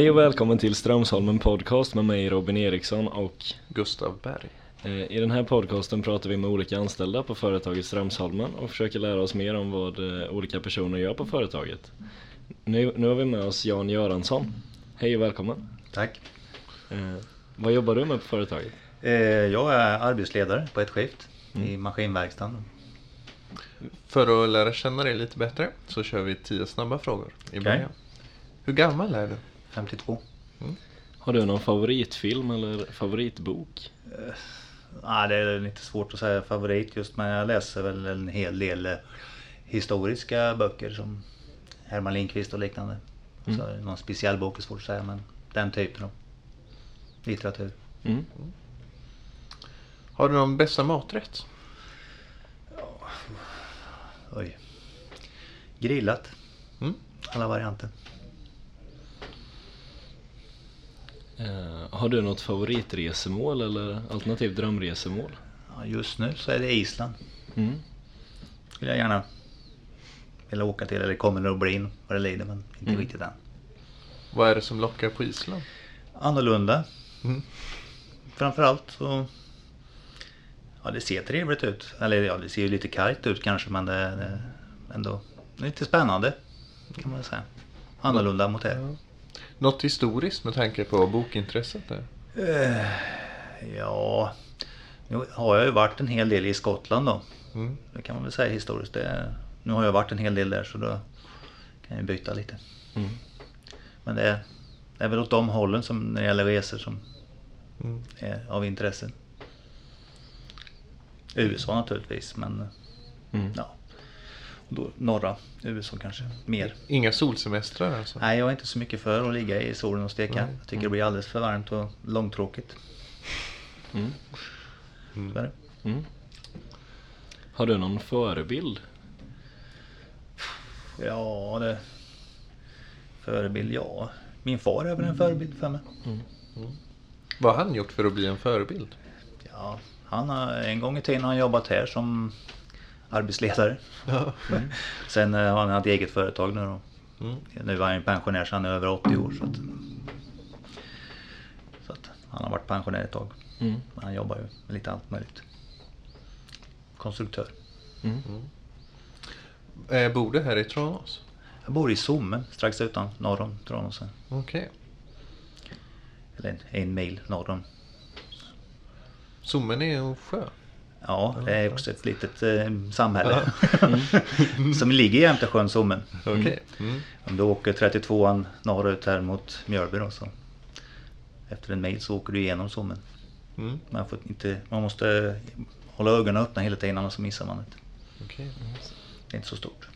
Hej och välkommen till Strömsholmen Podcast med mig Robin Eriksson och Gustav Berg. eh, i den här podcasten pratar vi med olika anställda på företaget Strömsholmen och försöker lära oss mer om vad eh, olika personer gör på företaget. Nu, nu har vi med oss Jan Göransson. Hej och välkommen. Tack. Eh, vad jobbar du med på företaget? Eh, Jag är arbetsledare på ett skift i maskinverkstaden. För att lära känna dig lite bättre så kör vi 10 snabba frågor i början. Hur gammal är du? 52. Har du någon favoritfilm eller favoritbok? Ja, det är lite svårt att säga favorit just men jag läser väl en hel del eh, historiska böcker som Herman Lindqvist och liknande. Så någon speciell bok är svårt att säga men den typen av litteratur. Mm. Har du någon bästa maträtt? Oj. Grillat. Mm. Alla varianter. Eh, har du något favoritresemål eller alternativt drömresemål? Ja, just nu så är det Island. Mm. Skulle jag gärna vilja åka till eller kommer det att bli vad det lider men inte Mm. riktigt än. Vad är det som lockar på Island? annorlunda. Mm. Framförallt så... Ja, det ser trevligt ut. Eller ja, det ser ju lite kargt ut kanske men det är ändå lite spännande. Kan man säga. Annorlunda mot det. Något historiskt med tanke på bokintresset där? Eh, Ja, nu har jag ju varit en hel del i Skottland då. Mm. Det kan man väl säga historiskt. Det, nu har jag varit en hel del där så då kan jag byta lite. Mm. Men det är, det är väl åt de hållen som när det gäller resor som Mm. är av intresse. USA naturligtvis, men Mm. ja. Norra USA kanske mer. Inga solsemestrar alltså? Nej, jag är inte så mycket för att ligga i solen och steka. Nej. Jag tycker det blir alldeles för varmt och långtråkigt. Mm. Det. Mm. Har du någon förebild? Ja, det... Förebild, ja. Min far är väl en förebild för mig. Vad har han gjort för att bli en förebild? Ja, han har en gång i tiden har han jobbat här som arbetsledare. Ja. Sen eh, har han ett eget företag nu då. Mm. Nu är han pensionär så han är över 80 år. Så att, så att han har varit pensionär ett tag. Mm. Men han jobbar ju med lite allt möjligt. Konstruktör. Mm. Eh, bor du här i Tranås? Jag bor i Somme strax utan norr om Tranås. Okej. Eller en, en mil norr om. Sommen är en sjö. Ja, det är också ett litet eh, samhälle. Som ligger jämte sjön Sommen. Okej. Mm. Om du åker 32an norrut här mot Mjölby då så. Efter en mil så åker du igenom Sommen. Mm. Man, får inte, man måste hålla ögonen öppna hela tiden annars missar man det. Okej. Det är inte så stort.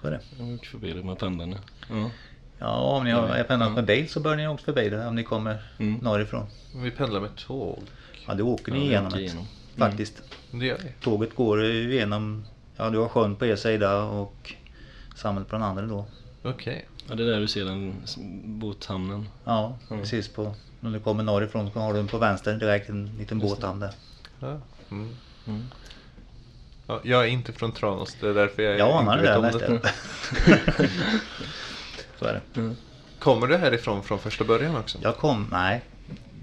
Så är det. Jag har åkt förbi det med pendeln nu. Ja. Ja, om ni har pendlat med bil så bör ni åka förbi det om ni kommer Mm. norrifrån. Vi pendlar med tåg. Ja, då åker ni Ja, igenom det. igenom. Faktiskt. Det gör vi. Tåget går ju igenom, ja du har sjön på er sida och samhället på den andra då. Okej. ja, det är där du ser den båthamnen. Ja, Mm. precis på, när du kommer norrifrån så har du på vänster direkt en liten båthamn där. Ja. Mm. Mm. Ja, jag är inte från Tranås, det är därför jag Jag inte det, vet där om jag. Så är det. Mm. Kommer du härifrån från första början också? Jag kom, nej,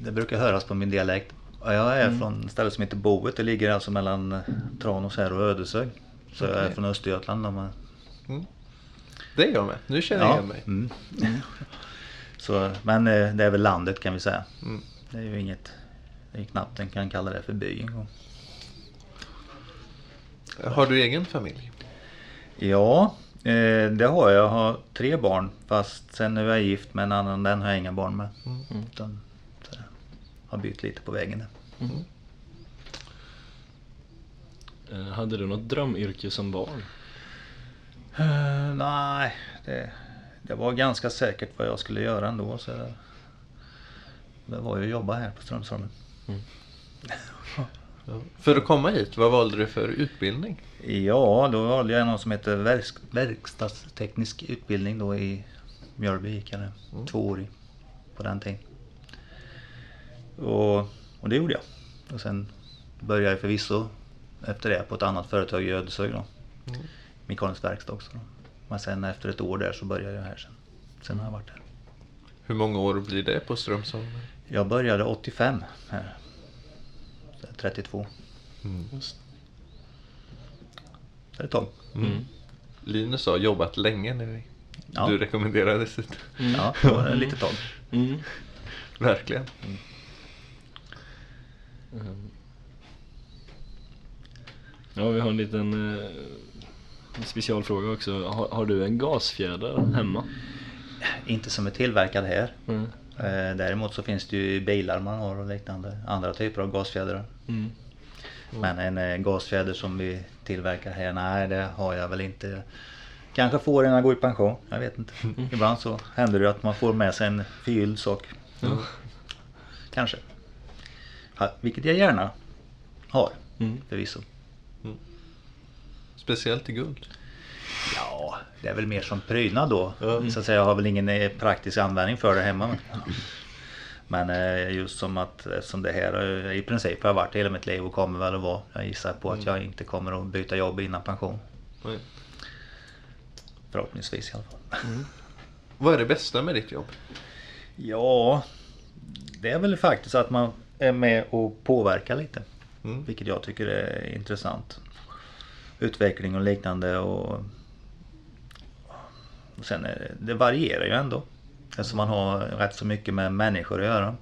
det brukar höras på min dialekt. Jag är från ett ställe som heter Boet, det ligger alltså mellan Tranås här och Ödeshög. Så jag är från Östergötland. om man- Det är jag med. Nu känner jag igen mig. Mm. Så, men eh, det är väl landet kan vi säga. Mm. Det är ju inget, det är knappt en kan kalla det för by. Har du egen familj? Ja, eh, det har jag. Jag har tre barn fast sen är jag gift med en annan, den har jag inga barn med. Mm. Utan, har bytt lite på vägen där. Eh, hade du något drömyrke som barn? Eh, nej, det, det var ganska säkert vad jag skulle göra ändå. Så det, det var ju att jobba här på Strömsholmen. För att komma hit, vad valde du för utbildning? Ja, då valde jag något som heter verk, verkstadsteknisk utbildning då i Mjölby gick jag det. Mm. Tvåårig på den tiden. Och, och det gjorde jag. Och sen började jag förvisso efter det på ett annat företag i Ödeshög då. Mm. Mekanisk verkstad också då. Men sen efter ett år där så började jag här sen. Sen har jag varit där. Hur många år blir det på Strömsholmen? Jag började 85 här. Så jag är 32. Mm. Det är ett tag. Mm. Linus har jobbat länge nu. Ja. Du rekommenderade sitt. Ja, det var ett litet tag. Mm. Verkligen. Mm. Ja, vi har en liten eh, specialfråga också. Har, har du en gasfjäder hemma? Inte som är tillverkad här. Mm. Eh, Däremot så finns det ju bilar man har och liknande. Andra typer av gasfjädrar. Mm. Men en eh, gasfjäder som vi tillverkar här, nej det har jag väl inte. Kanske får innan jag går i pension, jag vet inte. Ibland så händer det att man får med sig en förgylld sak. Kanske. Vilket jag gärna har, Mm. förvisso. Speciellt i guld. Ja, det är väl mer som prydnad då. Ja. Så att säga, jag har väl ingen eh, praktisk användning för det hemma. Men eh, just som att eftersom det här eh, i princip har varit hela mitt liv och kommer väl att vara. Jag gissar på att jag inte kommer att byta jobb innan pension. Nej. Förhoppningsvis i alla fall. Vad är det bästa med ditt jobb? Ja, det är väl faktiskt att man är med och påverkar lite. Mm. Vilket jag tycker är intressant. Utveckling och liknande och, och sen är det, det varierar ju ändå. Eftersom man har rätt så mycket med människor att göra.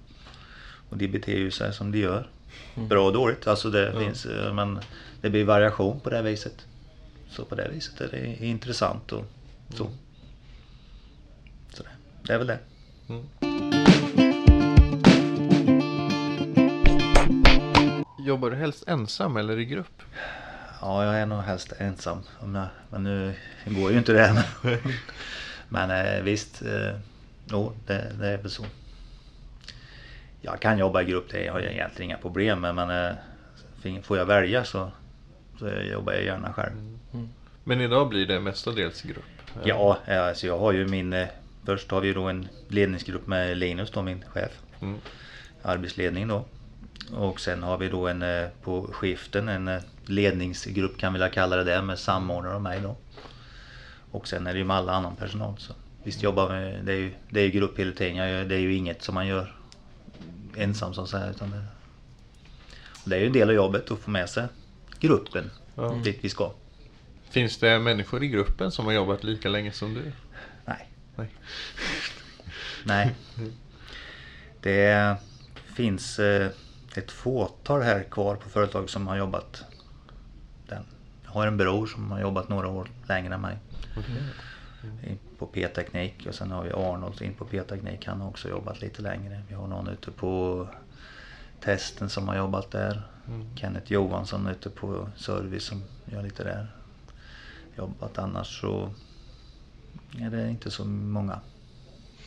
Och de beter ju sig som de gör. Bra och dåligt, alltså det Ja. finns, men det blir variation på det viset. Så på det viset är det intressant och så. så det, det är väl det. Mm. Jobbar du helst ensam eller i grupp? Ja, jag är nog helst ensam. Men nu går ju inte det. Men, men eh, visst, eh, jo, det, det är väl så. Jag kan jobba i grupp, det har jag egentligen inga problem med. Men eh, får jag välja så, så jobbar jag gärna själv. Men idag blir det mestadels i grupp? Ja, alltså jag har ju min... Först har vi då en ledningsgrupp med Linus då, min chef. Mm. arbetsledning då. Och sen har vi då en eh, på skiften en eh, ledningsgrupp kan vi väl kalla det där med samordnare och mig då. Och sen är det ju med alla annan personal. Så visst jobbar vi, det är ju, det är ju grupp hela tiden. Gör- Det är ju inget som man gör ensam så att säga. Utan det, det är ju en del av jobbet att få med sig gruppen Ja. dit vi ska. Finns det människor i gruppen som har jobbat lika länge som du? Nej. Nej. Nej. Det finns eh, ett fåtal här kvar på företag som har jobbat. Den. Jag har en bror som har jobbat några år längre än mig. In På P-teknik och sen har vi Arnold in på P-teknik. Han har också jobbat lite längre. Vi har någon ute på testen som har jobbat där. Mm. Kenneth Johansson ute på service som gör lite där. Jobbat annars så är det inte så många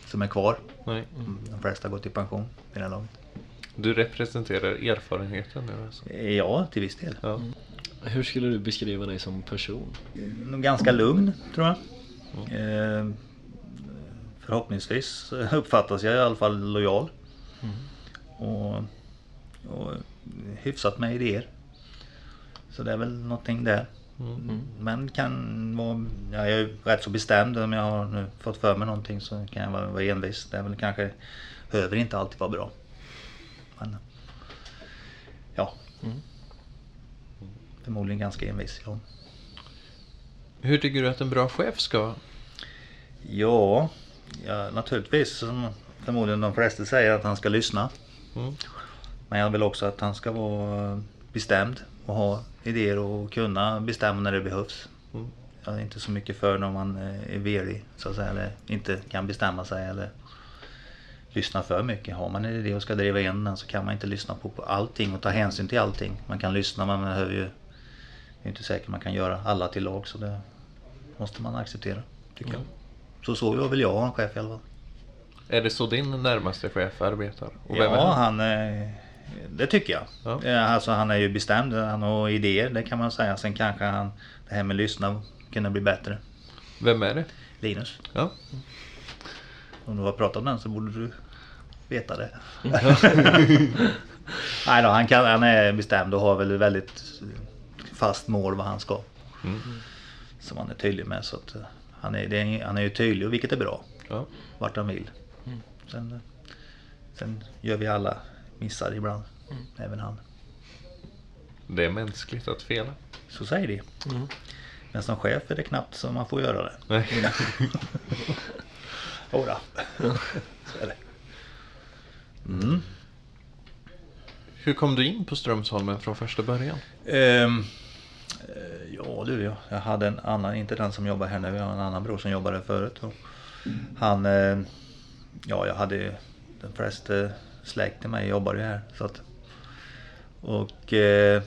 som är kvar. Nej. De flesta har gått i pension vid det här laget. Du representerar erfarenheten nu alltså? Ja, till viss del. Ja. Hur skulle du beskriva dig som person? Nog ganska lugn, tror jag. Eh, förhoppningsvis uppfattas jag i alla fall lojal. Och, och hyfsat med idéer. Så det är väl någonting där. Mm. Men kan vara, jag är rätt så bestämd. Om jag har nu fått för mig någonting så kan jag vara, vara envis. Det är väl kanske, behöver inte alltid vara bra. Men, ja. Mm. Förmodligen ganska envis, ja. Hur tycker du att en bra chef ska vara? Ja, ja naturligtvis som förmodligen de flesta säger att han ska lyssna. Mm. Men jag vill också att han ska vara bestämd och ha idéer och kunna bestämma när det behövs. Mm. Jag är inte så mycket för när man eh, är velig så att säga, eller inte kan bestämma sig eller lyssna för mycket. Har man en idé och ska driva igenom den så kan man inte lyssna på, på allting och ta hänsyn till allting. Man kan lyssna men man behöver ju, det är inte säkert man kan göra alla till lag så det måste man acceptera, tycker jag. Så så vill jag ha en chef i alla fall. Är det så din närmaste chef arbetar? Och Ja, han? han, det tycker jag. Ja. Eh, Alltså han är ju bestämd, han har idéer, det kan man säga. Sen kanske han, det här med lyssna kunna bli bättre. Vem är det? Linus, Ja. om du har pratat med honom så borde du veta det. Nej då, han, kan, han är bestämd och har väl väldigt fast mål vad han ska. Mm. Som han är tydlig med. Så att, eh, han, är, är, han är ju tydlig, vilket är bra. Ja. vart han vill. Sen, eh, sen gör vi alla missar ibland. Även han. Det är mänskligt att fela. Så säger de. Mm. Men som chef är det knappt så man får göra det. Nej. Jodå. Så är det. Mm. Hur kom du in på Strömsholmen från första början? Eh, ja du, jag, jag hade en annan, inte den som jobbar här nu, jag har en annan bror som jobbade förut. Han, eh, ja jag hade ju de flesta släkt i mig jobbade ju här. Så att, och eh,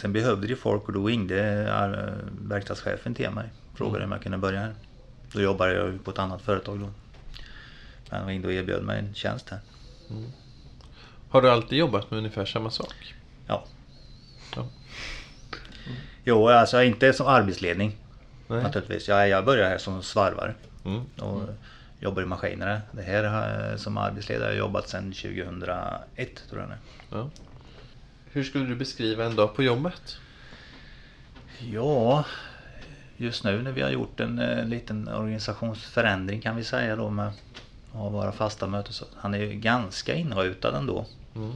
sen behövde de folk och då ringde eh, verkstadschefen till mig. Frågade om jag kunde börja här. Då jobbade jag ju på ett annat företag då. Men han ringde och erbjöd mig en tjänst här. Har du alltid jobbat med ungefär samma sak? Ja. Ja. Jo, alltså inte som arbetsledning. Nej. Naturligtvis. Jag, jag började här som svarvare Mm. och jobbar i maskinerna. Det här har jag som arbetsledare jobbat sedan 2001 tror jag nu. Ja. Hur skulle du beskriva en dag på jobbet? Ja, just nu när vi har gjort en eh, liten organisationsförändring kan vi säga då med att ha våra fasta möten. Så han är ju ganska inrutad ändå. Mm.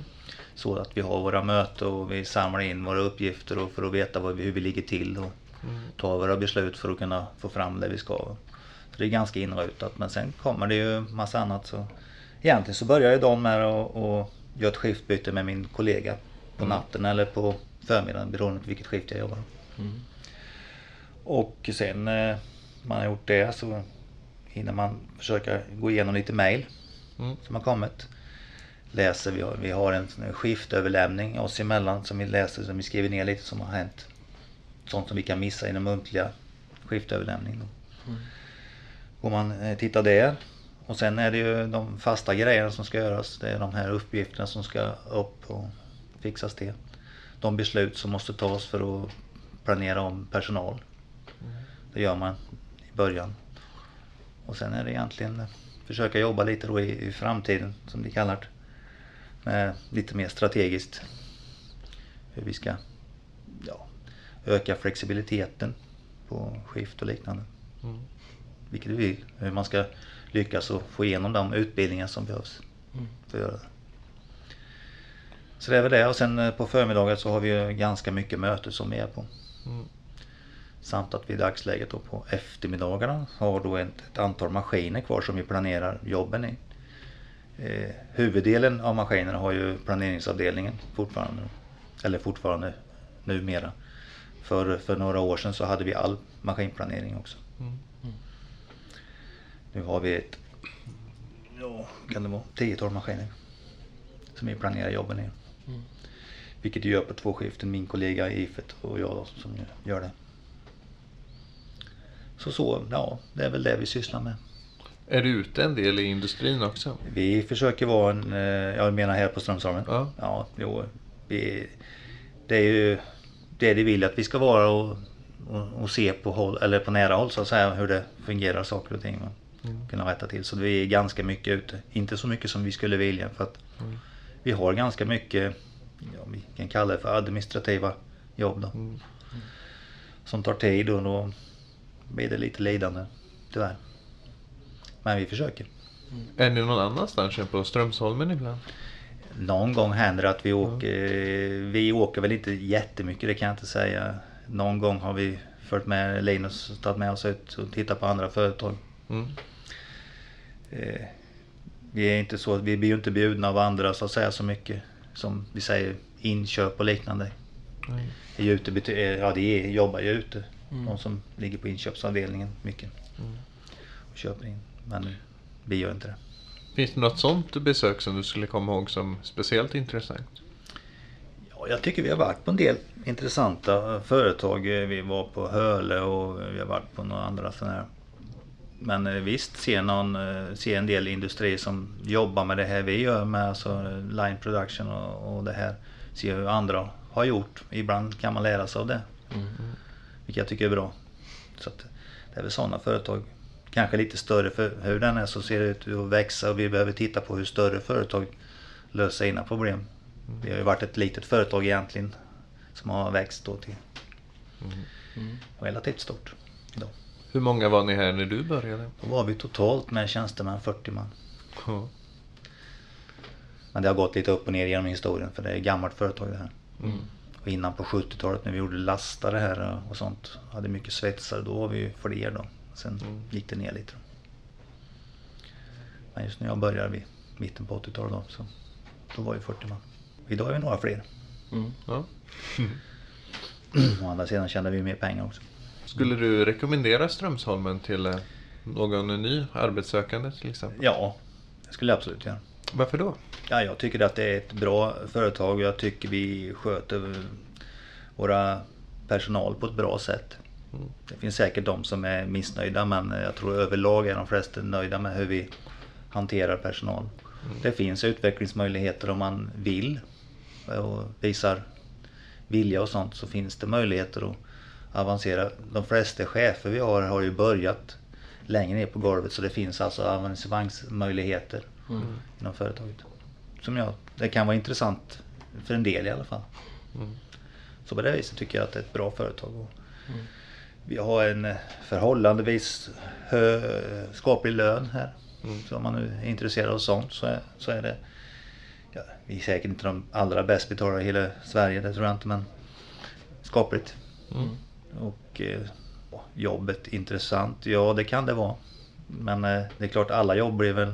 Så att vi har våra möten och vi samlar in våra uppgifter och för att veta vad hur vi ligger till och Mm. ta våra beslut för att kunna få fram det vi ska. Så det är ganska inrutat men sen kommer det ju massa annat. Så egentligen så börjar ju dagen med att göra ett skiftbyte med min kollega på natten eller på förmiddagen beroende på vilket skift jag jobbar. Mm. Och sen eh, man har gjort det så hinner man försöka gå igenom lite mail Mm. som har kommit. Läser, vi har, vi har en skiftöverlämning oss emellan som vi läser, som vi skriver ner lite som har hänt. Sånt som vi kan missa i den muntliga skiftöverlämningen. Mm. Går man eh, tittar där. Och sen är det ju de fasta grejerna som ska göras. Det är de här uppgifterna som ska upp och fixas till. De beslut som måste tas för att planera om personal. Det gör man i början. Och sen är det egentligen försöka jobba lite då i, i framtiden som det kallar det. Med lite mer strategiskt. Hur vi ska ja, öka flexibiliteten på skift och liknande. Mm. Vilket vi vill. Hur man ska lyckas och få igenom de utbildningar som behövs Mm. för att göra det. Så det är väl det och sen eh, på förmiddagen så har vi ju ganska mycket möten som vi är på. Mm. Samt att vi i dagsläget då på eftermiddagarna har då ett, ett antal maskiner kvar som vi planerar jobben i. Eh, huvuddelen av maskinerna har ju planeringsavdelningen fortfarande. Eller fortfarande numera. För, för några år sedan så hade vi all maskinplanering också. Mm. Nu har vi ett, ja, kan det vara, 10-12 maskiner. Som vi planerar jobben i. Mm. Vilket vi gör på två skiften, min kollega i IFET och jag då, som gör det. Så så, ja, det är väl det vi sysslar med. Är du ute en del i industrin också? Vi försöker vara en, eh, jag menar här på Strömsholmen. Ja. Ja, jo, vi, det är ju det de vill att vi ska vara och, och, och se på, håll, eller på nära håll så att säga hur det fungerar saker och ting. va. Mm. Kunna rätta till. Så vi är ganska mycket ute. Inte så mycket som vi skulle vilja för att Mm. vi har ganska mycket, ja, vi kan kalla det för administrativa jobb då. Mm. Som tar tid och då blir det lite lidande tyvärr. Men vi försöker. Är ni någon annanstans än på Strömsholmen ibland? Någon gång händer det att vi åker, vi åker väl inte jättemycket det kan jag inte säga. Någon gång har vi följt med Linus och tagit med oss ut och tittat på andra företag. Mm. Eh, Vi är inte så, vi blir ju inte bjudna av andra så att säga så mycket som vi säger inköp och liknande. Är ute, bety- eh, ja, det är, jobbar ju ute. Mm. De som ligger på inköpsavdelningen mycket Mm. och köper in. Men vi gör inte det. Finns det något sånt besök som du skulle komma ihåg som speciellt intressant? Ja, jag tycker vi har varit på en del intressanta företag. Vi var på Höle och vi har varit på några andra sådana här. Men eh, visst, se, någon, eh, se en del industrier som jobbar med det här vi gör med alltså line production och, och det här. Se hur andra har gjort. Ibland kan man lära sig av det. Mm. Vilket jag tycker är bra. Så att det är väl sådana företag. Kanske lite större för hur den är så ser det ut att växa och vi behöver titta på hur större företag löser sina problem. Vi har ju varit ett litet företag egentligen som har växt då till Mm. Mm. relativt stort. Då. Hur många var ni här när du började? Då var vi totalt med tjänstemän 40 man. Ja. Men det har gått lite upp och ner genom historien för det är ett gammalt företag det här. Mm. Och innan på 70-talet när vi gjorde lastare här och sånt. Hade mycket svetsare. Då var vi fler då. Sen Mm. gick det ner lite. Men just när jag började vid mitten på 80-talet då. Så då var vi 40 man. Idag är vi några fler. Mm. Ja. Å andra sidan tjänar vi mer pengar också. Skulle du rekommendera Strömsholmen till eh, någon ny arbetssökande till exempel? Ja, det skulle jag absolut göra. Varför då? Ja, jag tycker att det är ett bra företag och jag tycker vi sköter våra personal på ett bra sätt. Mm. Det finns säkert de som är missnöjda men jag tror överlag är de flesta nöjda med hur vi hanterar personal. Det finns utvecklingsmöjligheter om man vill och visar vilja och sånt så finns det möjligheter att avancera. De flesta chefer vi har har ju börjat längre ner på golvet så det finns alltså avancemangsmöjligheter Mm. inom företaget. Som jag, det kan vara intressant för en del i alla fall. Mm. Så på det viset tycker jag att det är ett bra företag. Och Mm. Vi har en eh, förhållandevis hö, skaplig lön här. Mm. Så om man nu är intresserad av sånt så är, så är det ja, Vi är säkert inte de allra bäst betalda i hela Sverige, det tror jag inte men skapligt. Mm. Och eh, jobbet intressant, ja det kan det vara. Men eh, det är klart alla jobb blir väl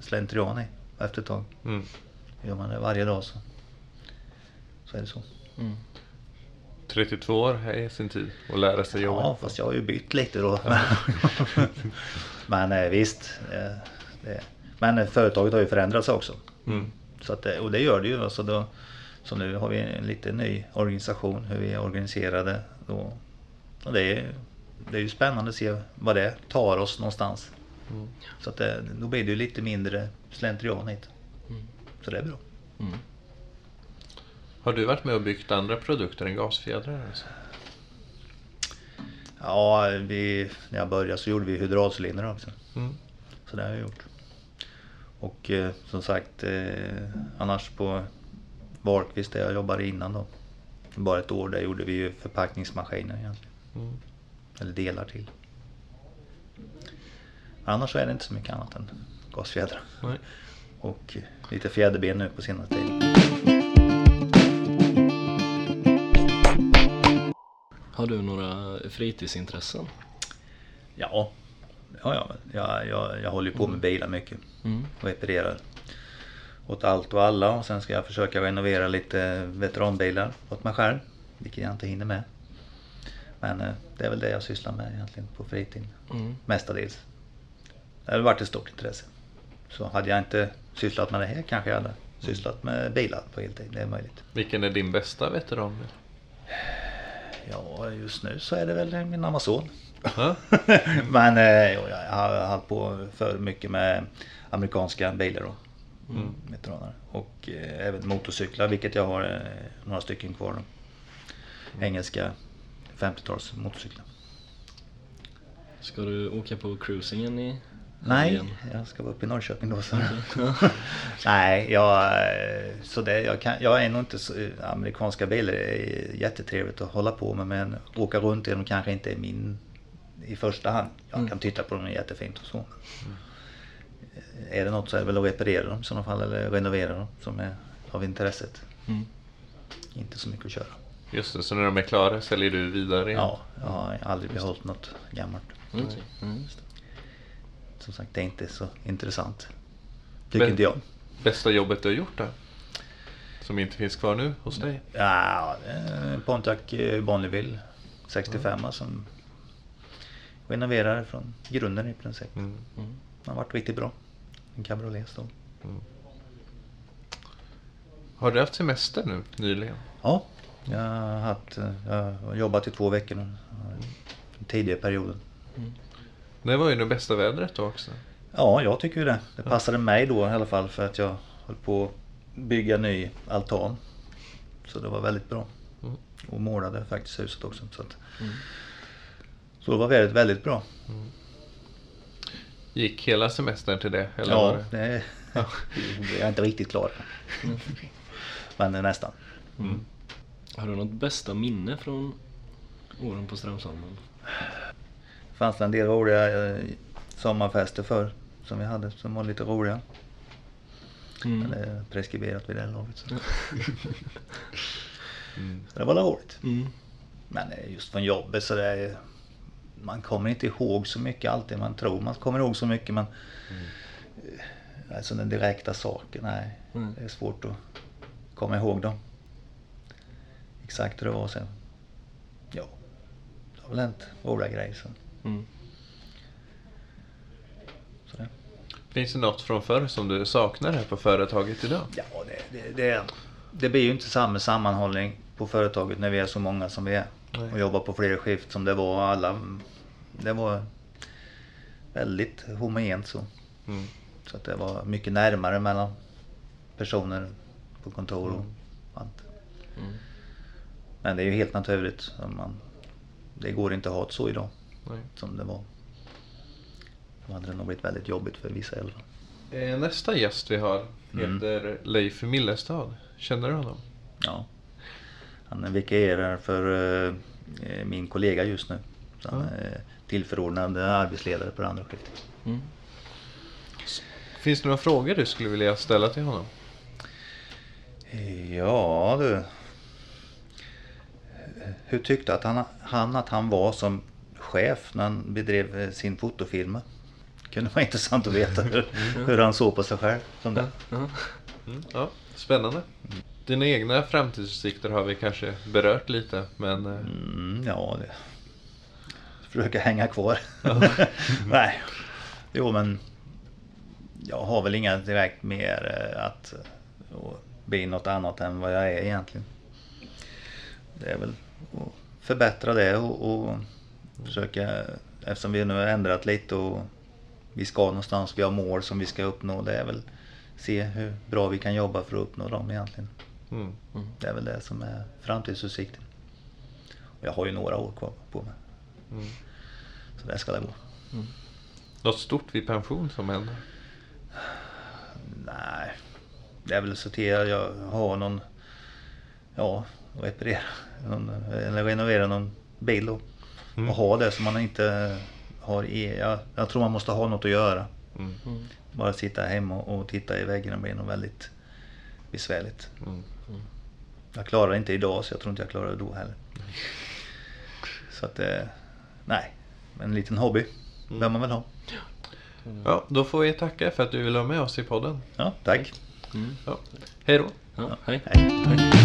slentrian i efter ett tag. Mm. Gör man det varje dag så, så är det så. Mm. 32 år är sin tid att lära sig jobba. Ja, fast jag har ju bytt lite då. Men eh, visst. eh, Det, men eh, företaget har ju förändrats också. Mm. Så att, och det gör det ju. Alltså då, så nu har vi en lite ny organisation, hur vi är organiserade. Då, och det, är, det är ju spännande att se vad det tar oss någonstans. Mm. Så att det, då blir det ju lite mindre slentrian hit. Mm. Så det är bra. Mm. Har du varit med och byggt andra produkter än gasfjädrar? Alltså? Ja, vi, när jag började så gjorde vi hydraulcylindrar också. Mm. Så det har jag gjort. Och eh, som sagt, eh, annars på Wahlqvist där jag jobbade innan då. Bara ett år där gjorde vi ju förpackningsmaskiner egentligen. Mm. Eller delar till. Annars så är det inte så mycket annat än gasfjädrar. Nej. Och eh, lite fjäderben nu på senare tid. Har du några fritidsintressen? Ja, ja, ja jag, jag, jag håller ju på med bilar mycket. Mm. och reparerar åt allt och alla och sen ska jag försöka renovera lite veteranbilar åt mig själv. Vilket jag inte hinner med. Men eh, det är väl det jag sysslar med egentligen på fritiden. Mm. Mestadels. Det har varit ett stort intresse. Så hade jag inte sysslat med det här kanske jag hade sysslat med bilar på heltid. Det är möjligt. Vilken är din bästa veteranbil? Ja, just nu så är det väl min Amazon. Ja. Men eh, jo, jag har hållit på för mycket med amerikanska bilar då. Mm. Veteraner. Och eh, även motorcyklar, vilket jag har eh, några stycken kvar. Då. Engelska 50-tals motorcyklar. Ska du åka på cruisingen i Nej, helgen? jag ska vara uppe i Norrköping då. Så. Nej, jag, eh, så det, jag, kan, jag är nog inte så, amerikanska bilar är jättetrevligt att hålla på med men åka runt i dem kanske inte är min i första hand. Jag Mm. kan titta på dem, är jättefint och så. Eh, Är det något så är det väl att reparera dem i sådana fall eller renovera dem som är av intresset. Mm. Inte så mycket att köra. Just det, så när de är klara säljer du vidare? igen? Ja, jag har aldrig behållit något gammalt. Okej. Mm. Som sagt, det är inte så intressant. Tycker Men- inte jag. Bästa jobbet du har gjort då? Som inte finns kvar nu hos dig? Ja, eh, Pontiac eh, Bonneville 65 som renoverade från grunden i princip. Mm. Mm. Den har varit riktigt bra. En cabriolet stod. Har du haft semester nu nyligen? Ja, jag har, haft, eh, jag har jobbat i två veckor nu. Den tidigare perioden. Det var ju det bästa vädret då också. Ja, jag tycker ju det. Det passade mig då i alla fall för att jag höll på att bygga ny altan. Så det var väldigt bra. Mm. Och målade faktiskt huset också. Så, att, Mm. så det var väldigt, väldigt bra. Gick hela semestern till det? Eller var Ja, det? det, jag är inte riktigt klar. Men nästan. Mm. Har du något bästa minne från åren på Strömsholmen? Fanns det en del roliga eh, sommarfester för som vi hade som var lite roliga. Mm. Men det är preskriberat vid det här laget. Så. Mm. så det var roligt. Mm. Men eh, just från jobbet så det är, man kommer inte ihåg så mycket alltid. Man tror man kommer ihåg så mycket men eh, alltså den direkta saken, nej. Mm. Det är svårt att komma ihåg dem. Exakt hur det var sen. Ja, det har väl hänt roliga grejer. Så. Mm. Så det. Finns det något från förr som du saknar här på företaget idag? Ja, det, det, det, det blir ju inte samma sammanhållning på företaget när vi är så många som vi är. Nej. Och jobbar på flera skift som det var alla. Det var väldigt homogent så. Mm. Så att det var mycket närmare mellan personer på kontor och allt. Mm. Men det är ju helt naturligt. att Man, det går inte att ha det så idag Nej. som det var. Då hade det nog blivit väldigt jobbigt för vissa i alla fall. Eh, Nästa gäst vi har Mm. heter Leif Millestad. Känner du honom? Ja. Han vikarierar för eh, min kollega just nu. Så han är tillförordnad arbetsledare på det andra skiftet. Mm. Finns det några frågor du skulle vilja ställa till honom? Ja du. Hur tyckte att han, han att han var som chef när han bedrev eh, sin fotofilm? Kunde vara intressant att veta hur, hur han såg på sig själv. Som det. Ja. Mm. Ja, spännande. Dina egna framtidsutsikter har vi kanske berört lite, men eh, Mm, ja, det. Försöka hänga kvar. Nej. Jo men. Jag har väl inga direkt mer eh, att bli något annat än vad jag är egentligen. Det är väl att förbättra det och, och försöka, eftersom vi nu har ändrat lite och vi ska någonstans, vi har mål som vi ska uppnå. Det är väl se hur bra vi kan jobba för att uppnå dem egentligen. mm. Det är väl det som är framtidsutsikten. Och jag har ju några år kvar på mig. Mm. Så det ska det gå. något stort vid pension som händer? Nej, det är väl sortera. Jag har någon, ja, reparera någon, eller renovera någon bil då. Mm. Och ha det som man inte har i. Jag, jag tror man måste ha något att göra. Mm. Mm. Bara sitta hemma och, och titta i väggarna blir nog väldigt besvärligt. Mm. Jag klarar det inte idag så jag tror inte jag klarar det då heller. Så att, eh, nej. En liten hobby Mm. bör man väl ha. Ja, då får vi tacka för att du ville vara med oss i podden. Ja, tack. Mm. Ja. Hej då! Ja. Hej. hej.